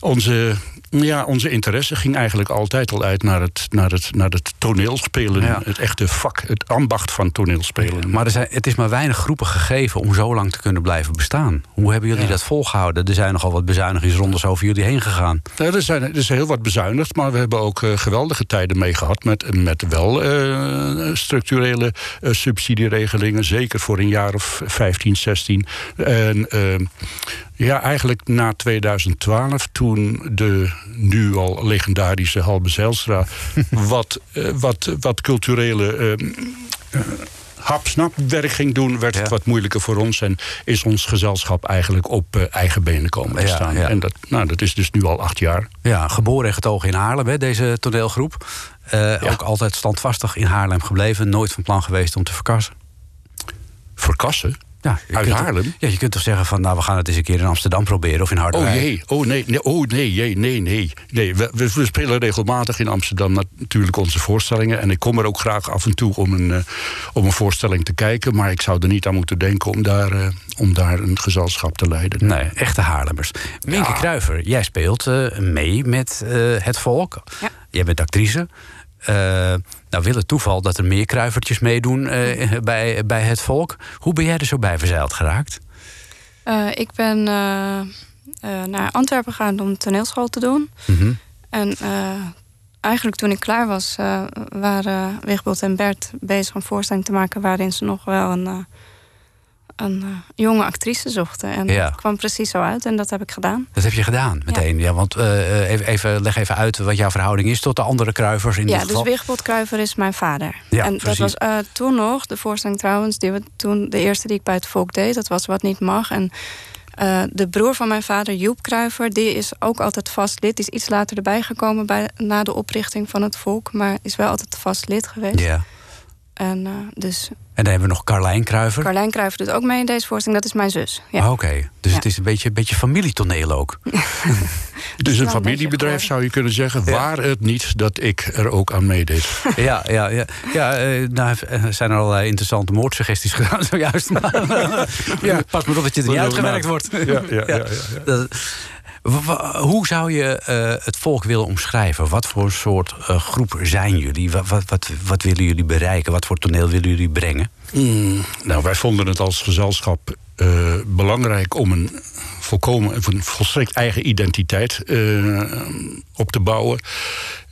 onze, ja, onze interesse ging eigenlijk altijd al uit naar het, naar het, naar het toneelspelen. Ja. Het echte vak, het ambacht van toneelspelen. Maar er zijn, het is maar weinig groepen gegeven om zo lang te kunnen blijven bestaan. Hoe hebben jullie Ja. dat volgehouden? Er zijn nogal wat bezuinigingsrondes over jullie heen gegaan. Ja, er, zijn, er is heel wat bezuinigd, maar we hebben ook eh, geweldige tijden mee gehad. Met, met wel eh, structurele subsidieregelingen. Zeker voor een jaar of 15, 16. En eh, ja, eigenlijk na 2012, toen de nu al legendarische Halbe Zijlstra. wat, eh, wat, wat culturele. eh, eh, hap-snap werk ging doen, werd het wat moeilijker voor ons. En is ons gezelschap eigenlijk op eigen benen komen te Ja, staan. ja. En dat, nou, dat is dus nu al acht jaar. Ja, geboren en getogen in Haarlem, hè, deze toneelgroep. Ook altijd standvastig in Haarlem gebleven. Nooit van plan geweest om te verkassen. Verkassen? Ja, je Uit toch- Haarlem? ja, je kunt toch zeggen van, nou, we gaan het eens een keer in Amsterdam proberen of in Oh Harderwijk. jee, oh nee, nee, oh nee, jee, nee, nee. nee we, we, spelen regelmatig in Amsterdam natuurlijk onze voorstellingen. En ik kom er ook graag af en toe om een, eh, om een voorstelling te kijken. Maar ik zou er niet aan moeten denken om daar, eh, om daar een gezelschap te leiden. Nee, echte Haarlemmers. Minke Kruiver, jij speelt eh, mee met eh, het volk. Jij bent actrice. Nou wil het toeval dat er meer kruivertjes meedoen eh, bij, bij het volk. Hoe ben jij er zo bij verzeild geraakt? Eh, ik ben eh, naar Antwerpen gegaan om toneelschool te doen. Mhm. En eigenlijk toen ik klaar was, waren Wigbold en Bert bezig een voorstelling te maken waarin ze nog wel een, een eh, jonge actrice zochten. En Ja. dat kwam precies zo uit en dat heb ik gedaan. Dat heb je gedaan meteen. Ja. want eh, eh, even, even, leg even uit wat jouw verhouding is tot de andere kruivers in ja, dit dus geval. Wigbold Kruiver is mijn vader. Ja, en dat was toen nog, de voorstelling trouwens, die we toen, de eerste die ik bij het volk deed, dat was Wat Niet Mag. En de broer van mijn vader, Joep Kruiver, die is ook altijd vast lid. Die is iets later erbij gekomen bij, na de oprichting van het volk, maar is wel altijd vast lid geweest. Ja. En dus En dan hebben we nog Carlijn Kruiver. Carlijn Kruiver doet ook mee in deze voorstelling, dat is mijn zus. Ja. Ah, Oké, dus het is een beetje, een beetje familietoneel ook. Het is een familiebedrijf, zou je kunnen zeggen. Waar het niet dat ik er ook aan meedeed. Ja, ja, ja. ja eh, nou eh, zijn er allerlei interessante moordsuggesties gedaan zojuist. Maar, ja. Pas maar op dat je er niet uitgewerkt wordt. Ja, ja, ja, hoe zou je eh, het volk willen omschrijven? Wat voor soort eh, groep zijn jullie? Wat, wat, wat, willen jullie bereiken? Wat voor toneel willen jullie brengen? Mm, nou, wij vonden het als gezelschap eh, belangrijk om een volkomen, een volstrekt eigen identiteit op te bouwen.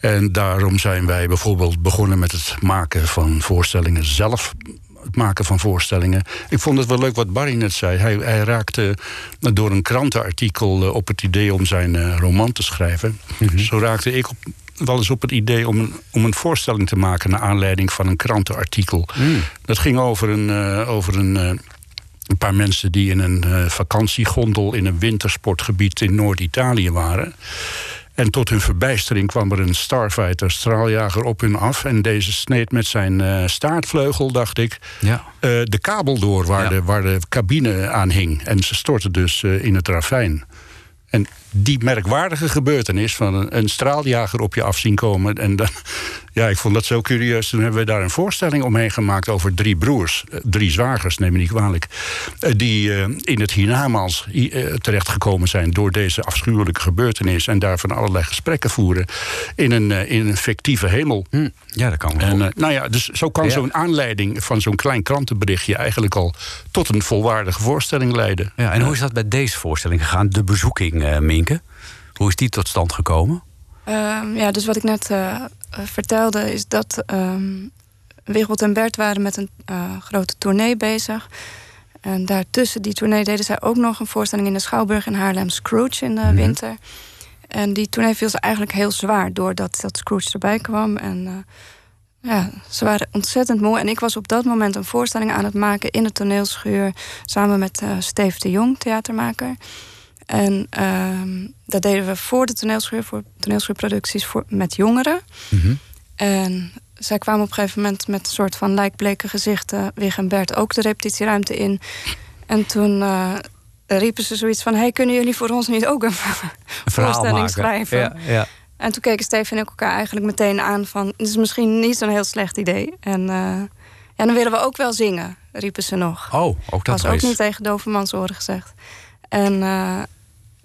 En daarom zijn wij bijvoorbeeld begonnen met het maken van voorstellingen zelf. Het maken van voorstellingen. Ik vond het wel leuk wat Barry net zei. Hij, hij raakte door een krantenartikel eh, op het idee om zijn eh, roman te schrijven. Zo raakte ik op, wel eens op het idee om een, om een voorstelling te maken... naar aanleiding van een krantenartikel. Dat ging over een... eh, over een een paar mensen die in een vakantiegondel in een wintersportgebied in Noord-Italië waren. En tot hun verbijstering kwam er een starfighter, straaljager, op hun af. En deze sneed met zijn eh, staartvleugel, dacht ik, Ja. eh, de kabel door waar, Ja. de, waar de cabine aan hing. En ze stortten dus eh, in het ravijn. En die merkwaardige gebeurtenis van een, een straaljager op je af zien komen. En dan, ja, ik vond dat zo curieus. Toen hebben we daar een voorstelling omheen gemaakt over drie broers. eh, Drie zwagers, neem me niet kwalijk. eh, Die eh, in het hiernamaals terechtgekomen zijn door deze afschuwelijke gebeurtenis. En daarvan allerlei gesprekken voeren in een, in een fictieve hemel. Hm, ja, dat kan wel. En, nou ja, dus zo kan Ja. zo'n aanleiding van zo'n klein krantenberichtje eigenlijk al tot een volwaardige voorstelling leiden. ja, en hoe is dat bij deze voorstelling gegaan? De bezoeking, Minke. Hoe is die tot stand gekomen? Ehm, ja, dus wat ik net eh, vertelde is dat Wigbold en Bert waren met een eh, grote tournee bezig. En daartussen die tournee deden zij ook nog een voorstelling in de Schouwburg in Haarlem, Scrooge in de winter. En die tournee viel ze eigenlijk heel zwaar doordat dat Scrooge erbij kwam. En eh, ja, ze waren ontzettend moe. En ik was op dat moment een voorstelling aan het maken in de toneelschuur samen met Steve de Jong, theatermaker. En ehm, dat deden we voor de toneelschuur, voor toneelschuurproducties voor, met jongeren. En zij kwamen op een gegeven moment met een soort van lijkbleke gezichten, Wig en Bert, ook de repetitieruimte in. En toen eh, riepen ze zoiets van: Hey, kunnen jullie voor ons niet ook een, Een verhaal voorstelling maken. schrijven? Ja, ja. En toen keken Steven en ik elkaar eigenlijk meteen aan van... het is misschien niet zo'n heel slecht idee. En eh, ja, dan willen we ook wel zingen, riepen ze nog. Oh, ook dat was ook niet tegen Dovermans oren gezegd. En eh,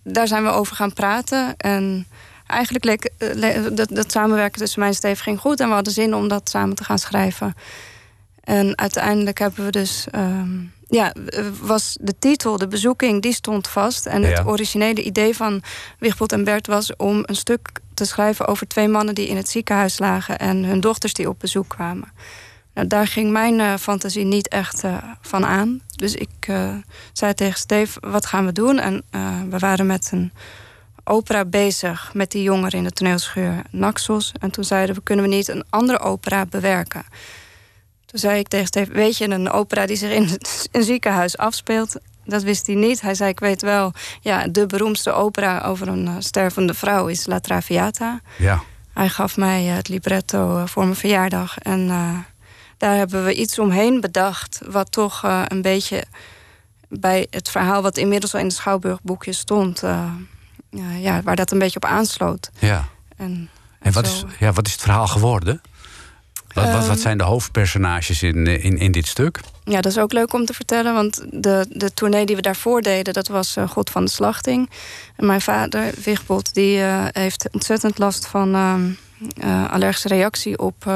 daar zijn we over gaan praten. En eigenlijk leek, eh, le- dat, dat samenwerken tussen mij en Steve ging goed. En we hadden zin om dat samen te gaan schrijven. En uiteindelijk hebben we dus... ehm, ja, was de titel, de bezoeking, die stond vast. En Ja. het originele idee van Wigbold en Bert was om een stuk te schrijven over twee mannen die in het ziekenhuis lagen en hun dochters die op bezoek kwamen. Nou, daar ging mijn eh, fantasie niet echt eh, van aan. Dus ik eh, zei tegen Steve, wat gaan we doen? En we waren met een opera bezig met die jongeren in de toneelschuur Naxos. En toen zeiden we, kunnen we niet een andere opera bewerken? Toen zei ik tegen Steve, weet je een opera die zich in een ziekenhuis afspeelt? Dat wist hij niet. Hij zei, ik weet wel, ja, de beroemdste opera over een stervende vrouw is La Traviata. Ja. Hij gaf mij het libretto voor mijn verjaardag. En daar hebben we iets omheen bedacht. Wat toch eh, een beetje bij het verhaal wat inmiddels al in de Schouwburgboekje stond. eh, ja, ja, waar dat een beetje op aansloot. ja. En, En wat zo- is, ja, wat is het verhaal geworden? Wat, wat, wat Ehm, zijn de hoofdpersonages in, in, in dit stuk? Ja, dat is ook leuk om te vertellen. Want de, de tournee die we daarvoor deden, dat was eh, God van de Slachting. En mijn vader, Wigbold, die heeft ontzettend last van ehm, eh, allergische reactie op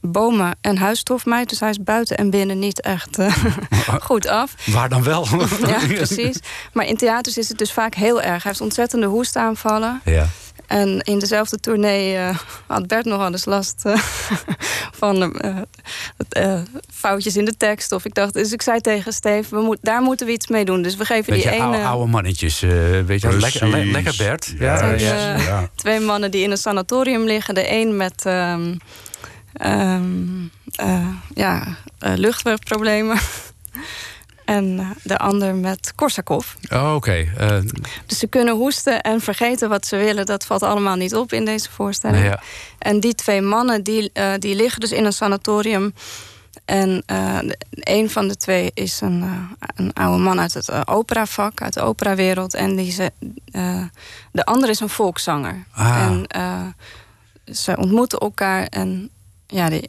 bomen en huisstofmijt. Dus hij is buiten en binnen niet echt eh, goed af. Waar dan wel? Ja, precies. Maar in theaters is het dus vaak heel erg. Hij heeft ontzettende hoestaanvallen. Ja. En in dezelfde tournee eh, had Bert nogal eens last eh, van foutjes in de tekst. Of ik dacht, dus ik zei tegen Steve, we moet, daar moeten we iets mee doen. Dus we geven die je, oude, ene oude mannetjes. eh, weet je, lekker, le- lekker Bert. Ja, ja. twee mannen die in een sanatorium liggen. De een met ehm, ehm, eh, ja, eh, luchtwegproblemen. en eh, de ander met Korsakoff. Oh, Oké. Dus ze kunnen hoesten en vergeten wat ze willen. Dat valt allemaal niet op in deze voorstelling. ja. En die twee mannen die, die liggen dus in een sanatorium. En een van de twee is een, een oude man uit het operavak, uit de operawereld. En die ze, de andere is een volkszanger. Ah. En ze ontmoeten elkaar en ja, die,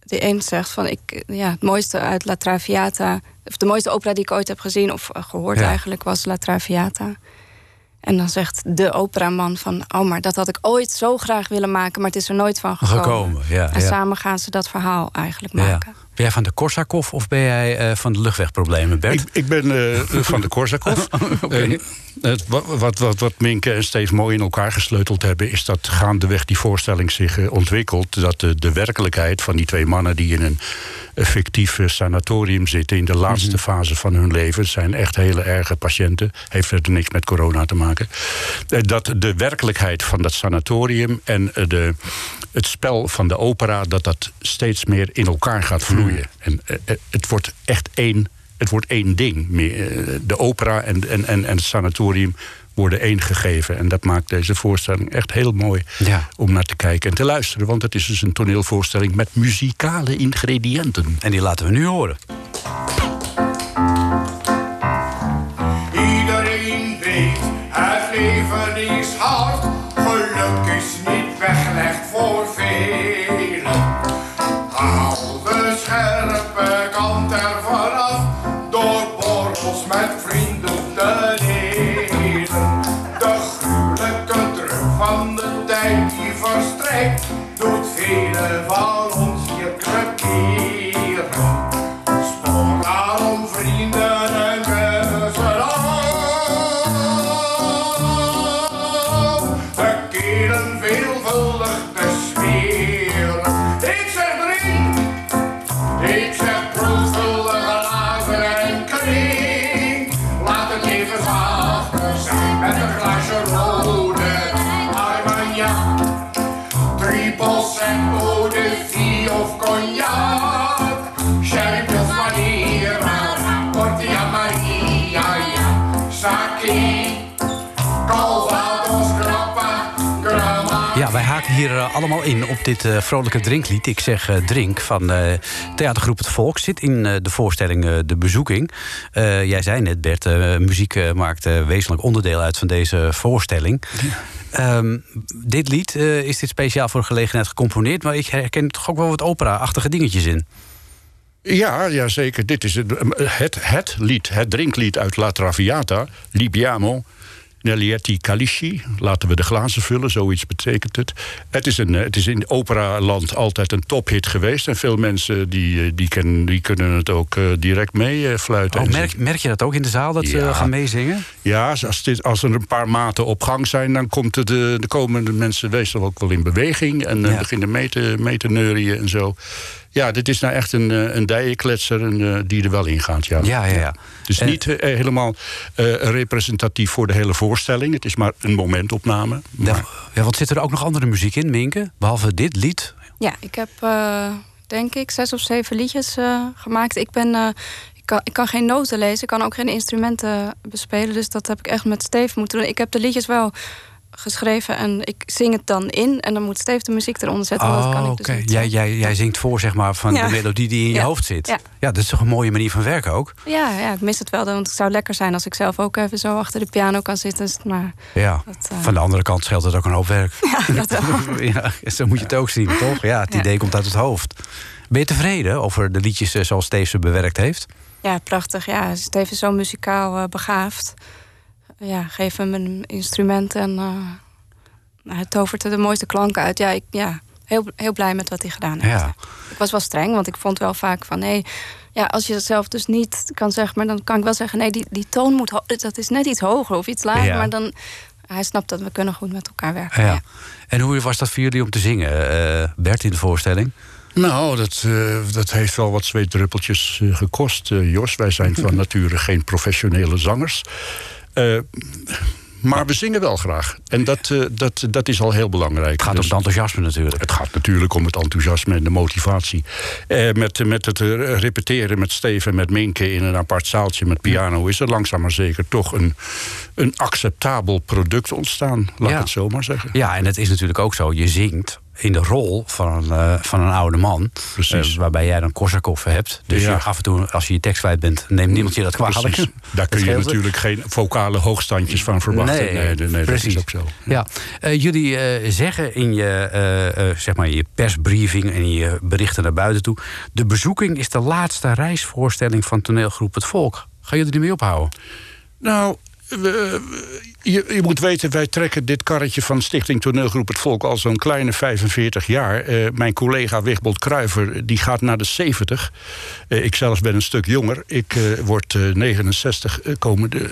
die een zegt van ik, ja, het mooiste uit La Traviata, of de mooiste opera die ik ooit heb gezien of eh, gehoord Ja. eigenlijk, was La Traviata. En dan zegt de operaman van, oh, maar dat had ik ooit zo graag willen maken, maar het is er nooit van gekomen. Gekomen, ja. En ja. samen gaan ze dat verhaal eigenlijk Ja. maken. Ben jij van de Korsakoff of ben jij eh, van de luchtwegproblemen, Bert? Ik, ik ben eh, van de Korsakoff. Oké. Het, wat, wat, wat Minke en Steve mooi in elkaar gesleuteld hebben... is dat gaandeweg die voorstelling zich eh, ontwikkelt... dat de, de werkelijkheid van die twee mannen die in een fictief eh, sanatorium zitten... in de laatste fase van hun leven, zijn echt hele erge patiënten... heeft verder niks met corona te maken... eh, dat de werkelijkheid van dat sanatorium en de, het spel van de opera... dat dat steeds meer in elkaar gaat vloeien. En eh, eh, het wordt echt één het wordt één ding. Meer, eh, De opera en, en, en, en het sanatorium worden één gegeven. En dat maakt deze voorstelling echt heel mooi Ja. om naar te kijken en te luisteren. Want het is dus een toneelvoorstelling met muzikale ingrediënten. En die laten we nu horen. Hier eh, allemaal in op dit eh, vrolijke drinklied. Ik zeg eh, drink van theatergroep Het Volk. Zit in de voorstelling De Bezoeking. Jij zei net, Bert, muziek maakt wezenlijk onderdeel uit van deze voorstelling. Ehm, dit lied, is dit speciaal voor gelegenheid gecomponeerd... maar ik herken er toch ook wel wat opera-achtige dingetjes in. Ja, ja zeker. Dit is het, het, het lied, het drinklied uit La Traviata. Libiamo, Nelietti Calici. Laten we de glazen vullen, zoiets betekent het. Het is, een, eh, het is in operaland altijd een tophit geweest. En veel mensen die, eh, die, kennen, die kunnen het ook eh, direct meefluiten. Oh, En merk, merk je dat ook in de zaal, dat ze gaan meezingen? Ja, als, dit, als er een paar maten op gang zijn, dan komt het, de, de komende mensen meestal ook wel in beweging. En Ja. beginnen mee te, mee te neurien en zo. Ja, dit is nou echt een, eh, een dijenkletser en, eh, die er wel in gaat. Ja. Ja, ja, ja. Het is Eh, niet eh, helemaal eh, representatief voor de hele voorstelling. Het is maar een momentopname. Ja, Maar- ja, want zit er ook nog andere muziek in, Minke? Behalve dit lied? Ja, ik heb eh, denk ik zes of zeven liedjes eh, gemaakt. Ik ben. eh, ik kan, ik kan geen noten lezen, ik kan ook geen instrumenten bespelen. Dus dat heb ik echt met Steve moeten doen. Ik heb de liedjes wel geschreven en ik zing het dan in. En dan moet Steve de muziek eronder zetten. dat kan ik dus Oh. Jij, jij, jij zingt voor zeg maar, van Ja. de melodie die in je Ja. hoofd zit. Ja. ja, dat is toch een mooie manier van werken ook? Ja, ja, ik mis het wel. Want het zou lekker zijn als ik zelf ook even zo achter de piano kan zitten. Dus, Maar Ja. Dat, eh, Van de andere kant scheelt het ook een hoop werk. ja, dat wel. ja, zo moet je het ook zien, toch? Ja, het idee komt uit het hoofd. Ben je tevreden over de liedjes eh, zoals Steve ze bewerkt heeft? Ja, prachtig. Ja, Steve is zo muzikaal eh, begaafd. Ja, geef hem een instrument en eh, hij tovert er de mooiste klanken uit. Ja, ik ja, heel, heel blij met wat hij gedaan heeft. Ja. Ik was wel streng, want ik vond wel vaak van... nee, ja, als je het zelf dus niet kan zeggen... maar dan kan ik wel zeggen, nee, die, die toon moet... dat is net iets hoger of iets lager. Ja. Maar dan... Hij snapt dat we kunnen goed met elkaar werken. Ja. Ja. En hoe was dat voor jullie om te zingen, eh, Bert, in de voorstelling? Nou, dat, eh, dat heeft wel wat zweetdruppeltjes gekost, Jos. Wij zijn van nature geen professionele zangers. Eh, maar we zingen wel graag. En dat, eh, dat, dat is al heel belangrijk. Het gaat Dus- om het enthousiasme natuurlijk. Het gaat natuurlijk om het enthousiasme en de motivatie. Eh, met, met het repeteren met Steven en met Minke in een apart zaaltje met piano... is er langzaam maar zeker toch een, een acceptabel product ontstaan. Laat Ja. ik het zo maar zeggen. Ja, en het is natuurlijk ook zo. Je zingt in de rol van een, eh, van een oude man. Precies. eh, waarbij jij dan Korsakov hebt. Dus Ja. je, af en toe, als je je tekst kwijt bent, neemt niemand je dat kwalijk. Precies. Daar kun je natuurlijk geen vocale hoogstandjes van verwachten. Nee, nee, nee, nee, precies. dat is ook zo. Ja, Eh, jullie zeggen in je, zeg maar je persbriefing en in je berichten naar buiten toe... de bezoeking is de laatste reisvoorstelling van toneelgroep Het Volk. Gaan jullie ermee ophouden? Nou, we- je, je moet weten, wij trekken dit karretje van Stichting Toneelgroep Het Volk al zo'n kleine 45 jaar. Eh, mijn collega Wigbold Kruiver die gaat naar de 70. Eh, ik zelf ben een stuk jonger. Ik eh, word eh, 69 eh, komende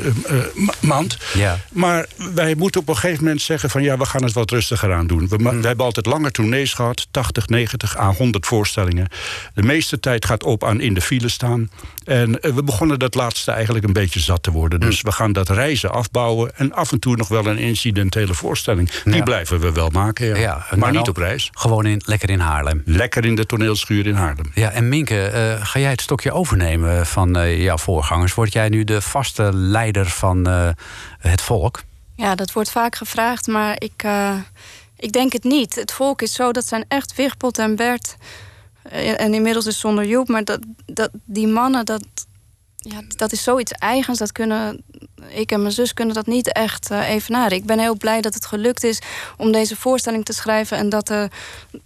ma- maand. Ja. Maar wij moeten op een gegeven moment zeggen van ja, we gaan het wat rustiger aan doen. We, we hebben altijd lange tournees gehad, 80, 90 à 100 voorstellingen. De meeste tijd gaat op aan in de file staan. En we begonnen dat laatste eigenlijk een beetje zat te worden. Dus we gaan dat reizen afbouwen en af en toe nog wel een incidentele voorstelling. Die Ja. blijven we wel maken, ja. Ja, maar maar niet dan op reis. Gewoon in, lekker in Haarlem. Lekker in de toneelschuur in Haarlem. Ja, en Minke, eh, ga jij het stokje overnemen van eh, jouw voorgangers? Word jij nu de vaste leider van eh, het volk? Ja, dat wordt vaak gevraagd, maar ik, eh, ik denk het niet. Het volk is zo, dat zijn echt Wigpot en Bert. En inmiddels dus zonder Joep. Maar dat, dat, die mannen, dat, ja, dat is zoiets eigens. Dat kunnen, ik en mijn zus kunnen dat niet echt eh, evenaren. Ik ben heel blij dat het gelukt is om deze voorstelling te schrijven. En dat, de,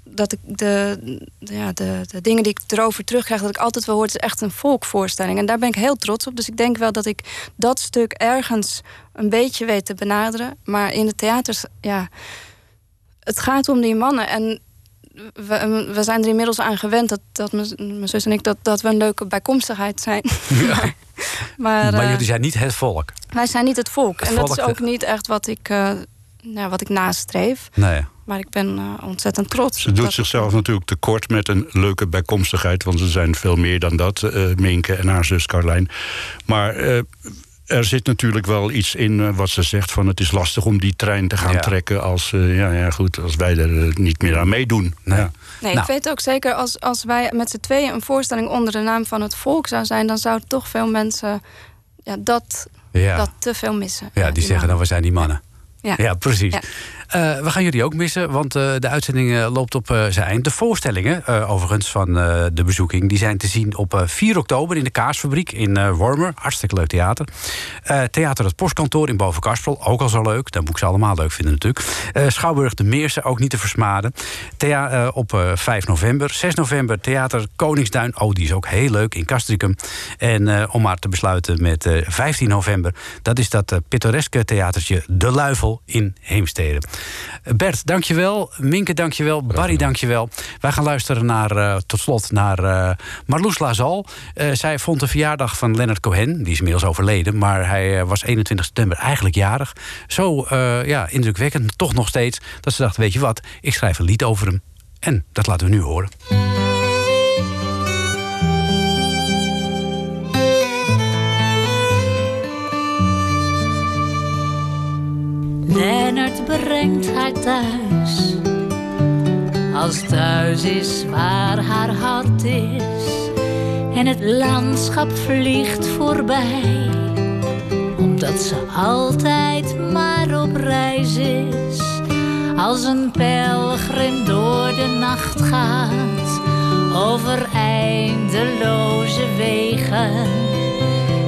dat ik de- ja, de, de dingen die ik erover terugkrijg... dat ik altijd wel hoor, het is echt een volkvoorstelling. En daar ben ik heel trots op. Dus ik denk wel dat ik dat stuk ergens een beetje weet te benaderen. Maar in de theaters, ja... Het gaat om die mannen. En we, we zijn er inmiddels aan gewend dat, dat mijn, zus en ik dat, dat we een leuke bijkomstigheid zijn. maar Maar, eh, jullie zijn niet het volk. wij zijn niet het volk. Het en dat is ook eh, niet echt wat ik, eh, nou, wat ik nastreef. Nee. Maar ik ben ontzettend trots. Ze doet dat- zichzelf natuurlijk tekort met een leuke bijkomstigheid. Want ze zijn veel meer dan dat, eh Minke en haar zus Carlijn. Maar eh, er zit natuurlijk wel iets in eh, wat ze zegt... van het is lastig om die trein te gaan Ja. trekken... Als, eh, ja, ja, goed, als wij er eh, niet meer aan meedoen. Nee. Ja. Nee, Nou. ik weet ook zeker als, als wij met z'n tweeën een voorstelling onder de naam van het volk zou zijn, dan zouden toch veel mensen ja, dat, Ja. dat te veel missen. Ja, die zeggen dan, we zijn die mannen. Ja. Ja, precies. Eh, we gaan jullie ook missen, want eh, de uitzending eh, loopt op zijn eind. De voorstellingen, overigens, van de bezoeking... die zijn te zien op eh, 4 oktober in de Kaasfabriek in Wormer. Hartstikke leuk theater. Theater Het Postkantoor in Bovenkarspel, ook al zo leuk. Dat moet ik ze allemaal leuk vinden natuurlijk. Schouwburg de Meersen, ook niet te versmaden. Op eh, 5 november. 6 november Theater Koningsduin. Oh, die is ook heel leuk in Castricum. En om maar te besluiten met eh, 15 november... dat is dat pittoreske theatertje De Luifel in Heemstede. Bert, dankjewel. Minke, dankjewel. Barry, dankjewel. Wij gaan luisteren naar, eh, tot slot naar eh, Marloes Lazal. Eh, zij vond de verjaardag van Leonard Cohen. Die is inmiddels overleden, maar hij eh, was 21 september eigenlijk jarig. Zo eh, ja, indrukwekkend, toch nog steeds, dat ze dacht, weet je wat, ik schrijf een lied over hem. En dat laten we nu horen. Lennart brengt haar thuis. Als thuis is waar haar hart is. En het landschap vliegt voorbij. Omdat ze altijd maar op reis is. Als een pelgrim door de nacht gaat. Over eindeloze wegen.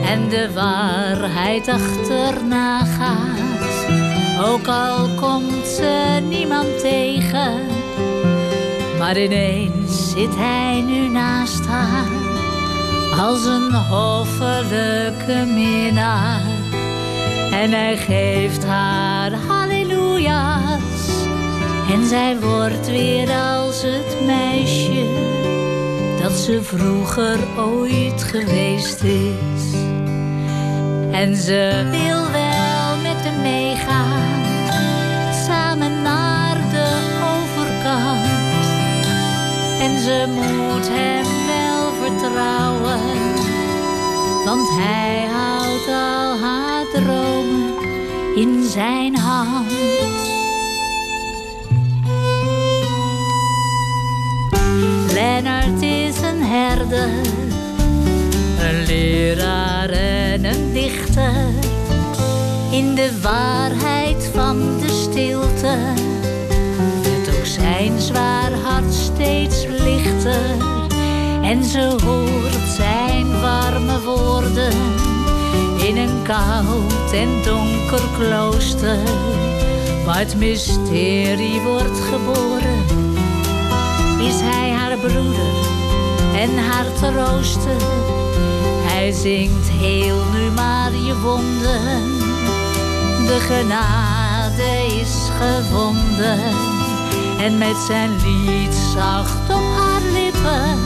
En de waarheid achterna gaat. Ook al komt ze niemand tegen. Maar ineens zit hij nu naast haar. Als een hoffelijke minnaar. En hij geeft haar halleluja's. En zij wordt weer als het meisje. Dat ze vroeger ooit geweest is. En ze wil wel met hem meegaan, ze moet hem wel vertrouwen, want hij houdt al haar dromen in zijn hand. Lennart is een herder een leraar en een dichter. In de waarheid van de stilte steeds lichter. En ze hoort zijn warme woorden in een koud en donker klooster. Waar het mysterie wordt geboren, is hij haar broeder en haar trooster. Hij zingt heel nu maar je wonden. De genade is gevonden en met zijn lied zacht op haar lippen.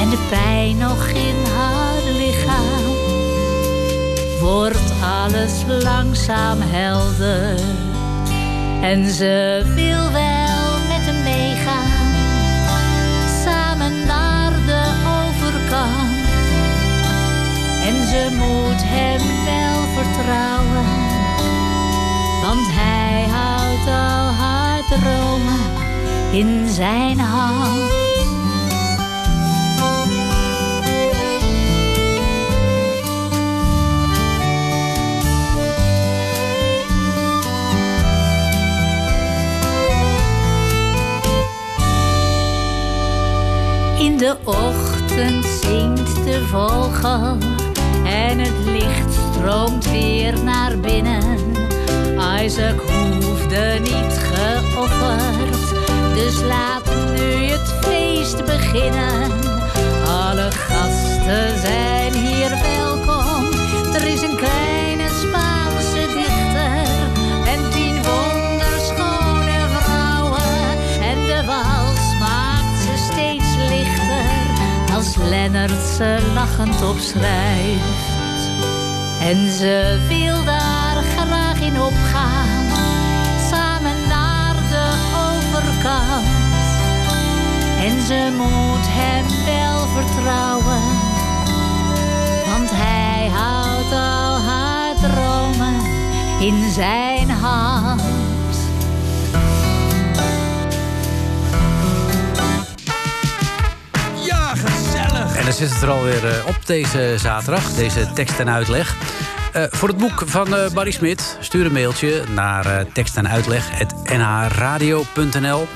En de pijn nog in haar lichaam. Wordt alles langzaam helder. En ze wil wel met hem meegaan. Samen naar de overkant. En ze moet hem wel vertrouwen. Want hij houdt al haar dromen in zijn hand. In de ochtend zingt de vogel en het licht stroomt weer naar binnen. Isaac hoefde niet dus laat nu het feest beginnen. Alle gasten zijn hier welkom. Er is een kleine Spaanse dichter en tien wonderschone vrouwen. En de wals maakt ze steeds lichter als Lennart ze lachend opschrijft. En ze wil daar graag in opgaan, ze moet hem wel vertrouwen, want hij houdt al haar dromen in zijn hand. Ja, gezellig. En dan zit het er alweer eh, op deze zaterdag, deze tekst en uitleg. Eh, voor het boek van eh, Barry Smit, stuur een mailtje naar uh, tekst en uitleg.nhradio.nl.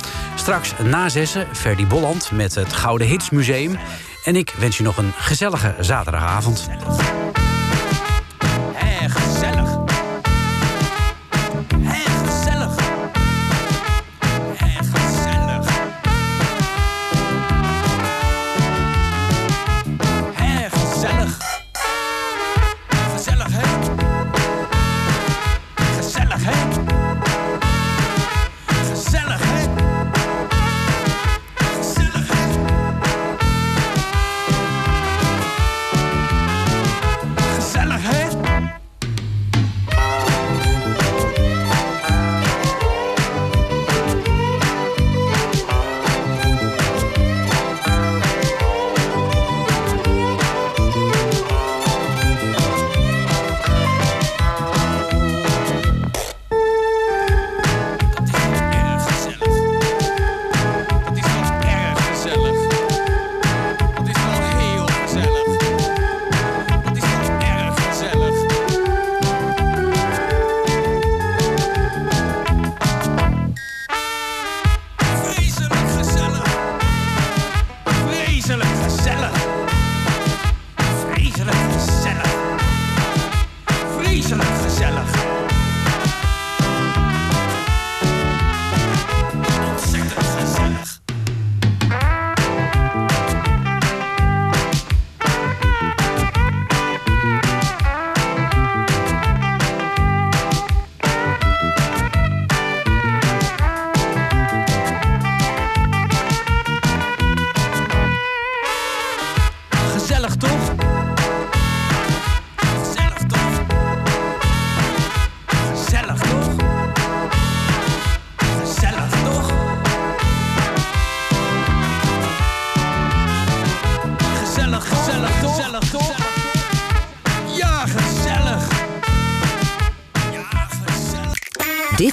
Straks na zessen, Ferdy Bolland met het Gouden Hits Museum. En ik wens je nog een gezellige zaterdagavond.